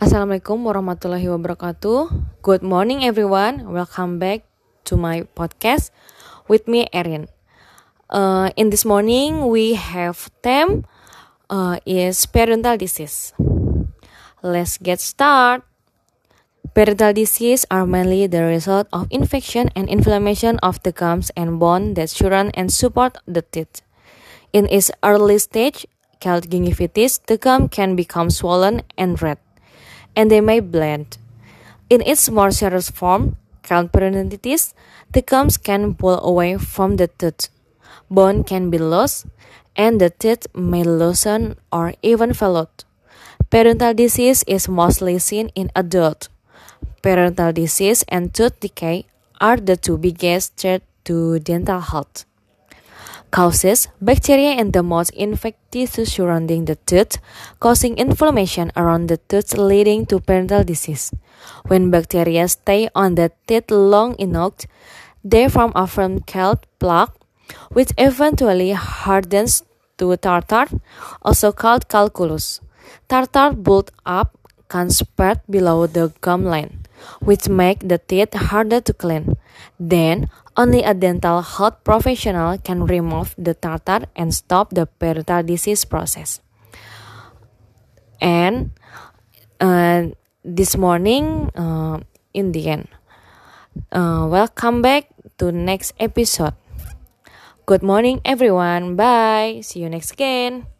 Assalamualaikum warahmatullahi wabarakatuh. Good morning everyone. Welcome back to my podcast with me Erin. Uh, in this morning we have theme uh, is parental disease. Let's get started. Parental disease are mainly the result of infection and inflammation of the gums and bone that surround and support the teeth. In its early stage, called gingivitis, the gum can become swollen and red and they may blend. In its more serious form, called periodontitis, the gums can pull away from the tooth. Bone can be lost, and the teeth may loosen or even fall out. Periodontal disease is mostly seen in adults. Periodontal disease and tooth decay are the two biggest threats to dental health causes bacteria and the most infected tissue surrounding the tooth, causing inflammation around the tooth leading to periodontal disease. When bacteria stay on the teeth long enough, they form a firm called plaque, which eventually hardens to tartar, also called calculus. Tartar build up can spread below the gum line which make the teeth harder to clean. Then, only a dental health professional can remove the tartar and stop the periodontal disease process. And uh, this morning, uh, in the end, uh, welcome back to next episode. Good morning, everyone. Bye. See you next again.